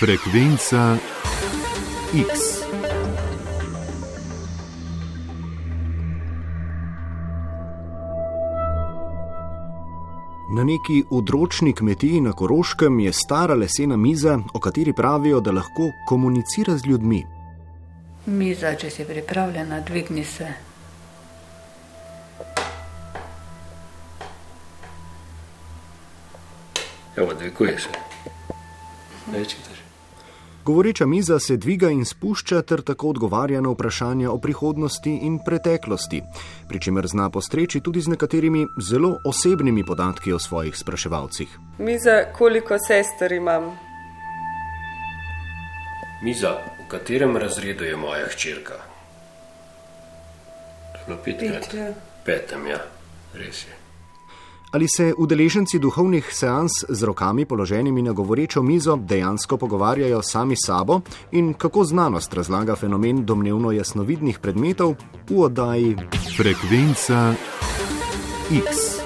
Frekvenca X. Na neki odročni kmetiji na Koroškem je stara lesena miza, o kateri pravijo, da lahko komunicira z ljudmi. Miza, če si pripravljena, dvigni se. Evo, dviguje se. Rečite že. Govoreča miza se dviga in spušča, ter tako odgovarja na vprašanja o prihodnosti in preteklosti, pri čemer zna postreči tudi z nekaterimi zelo osebnimi podatki o svojih spraševalcih. Miza, koliko sester imam? Miza, v katerem razredu je moja hčerka? Petkrat. Pet, ja. Petem, ja, res je. Ali se udeleženci duhovnih seans z rokami položenimi na govorečo mizo dejansko pogovarjajo sami s sabo in kako znanost razlaga fenomen domnevno jasnovidnih predmetov v oddaji Frekvenca X.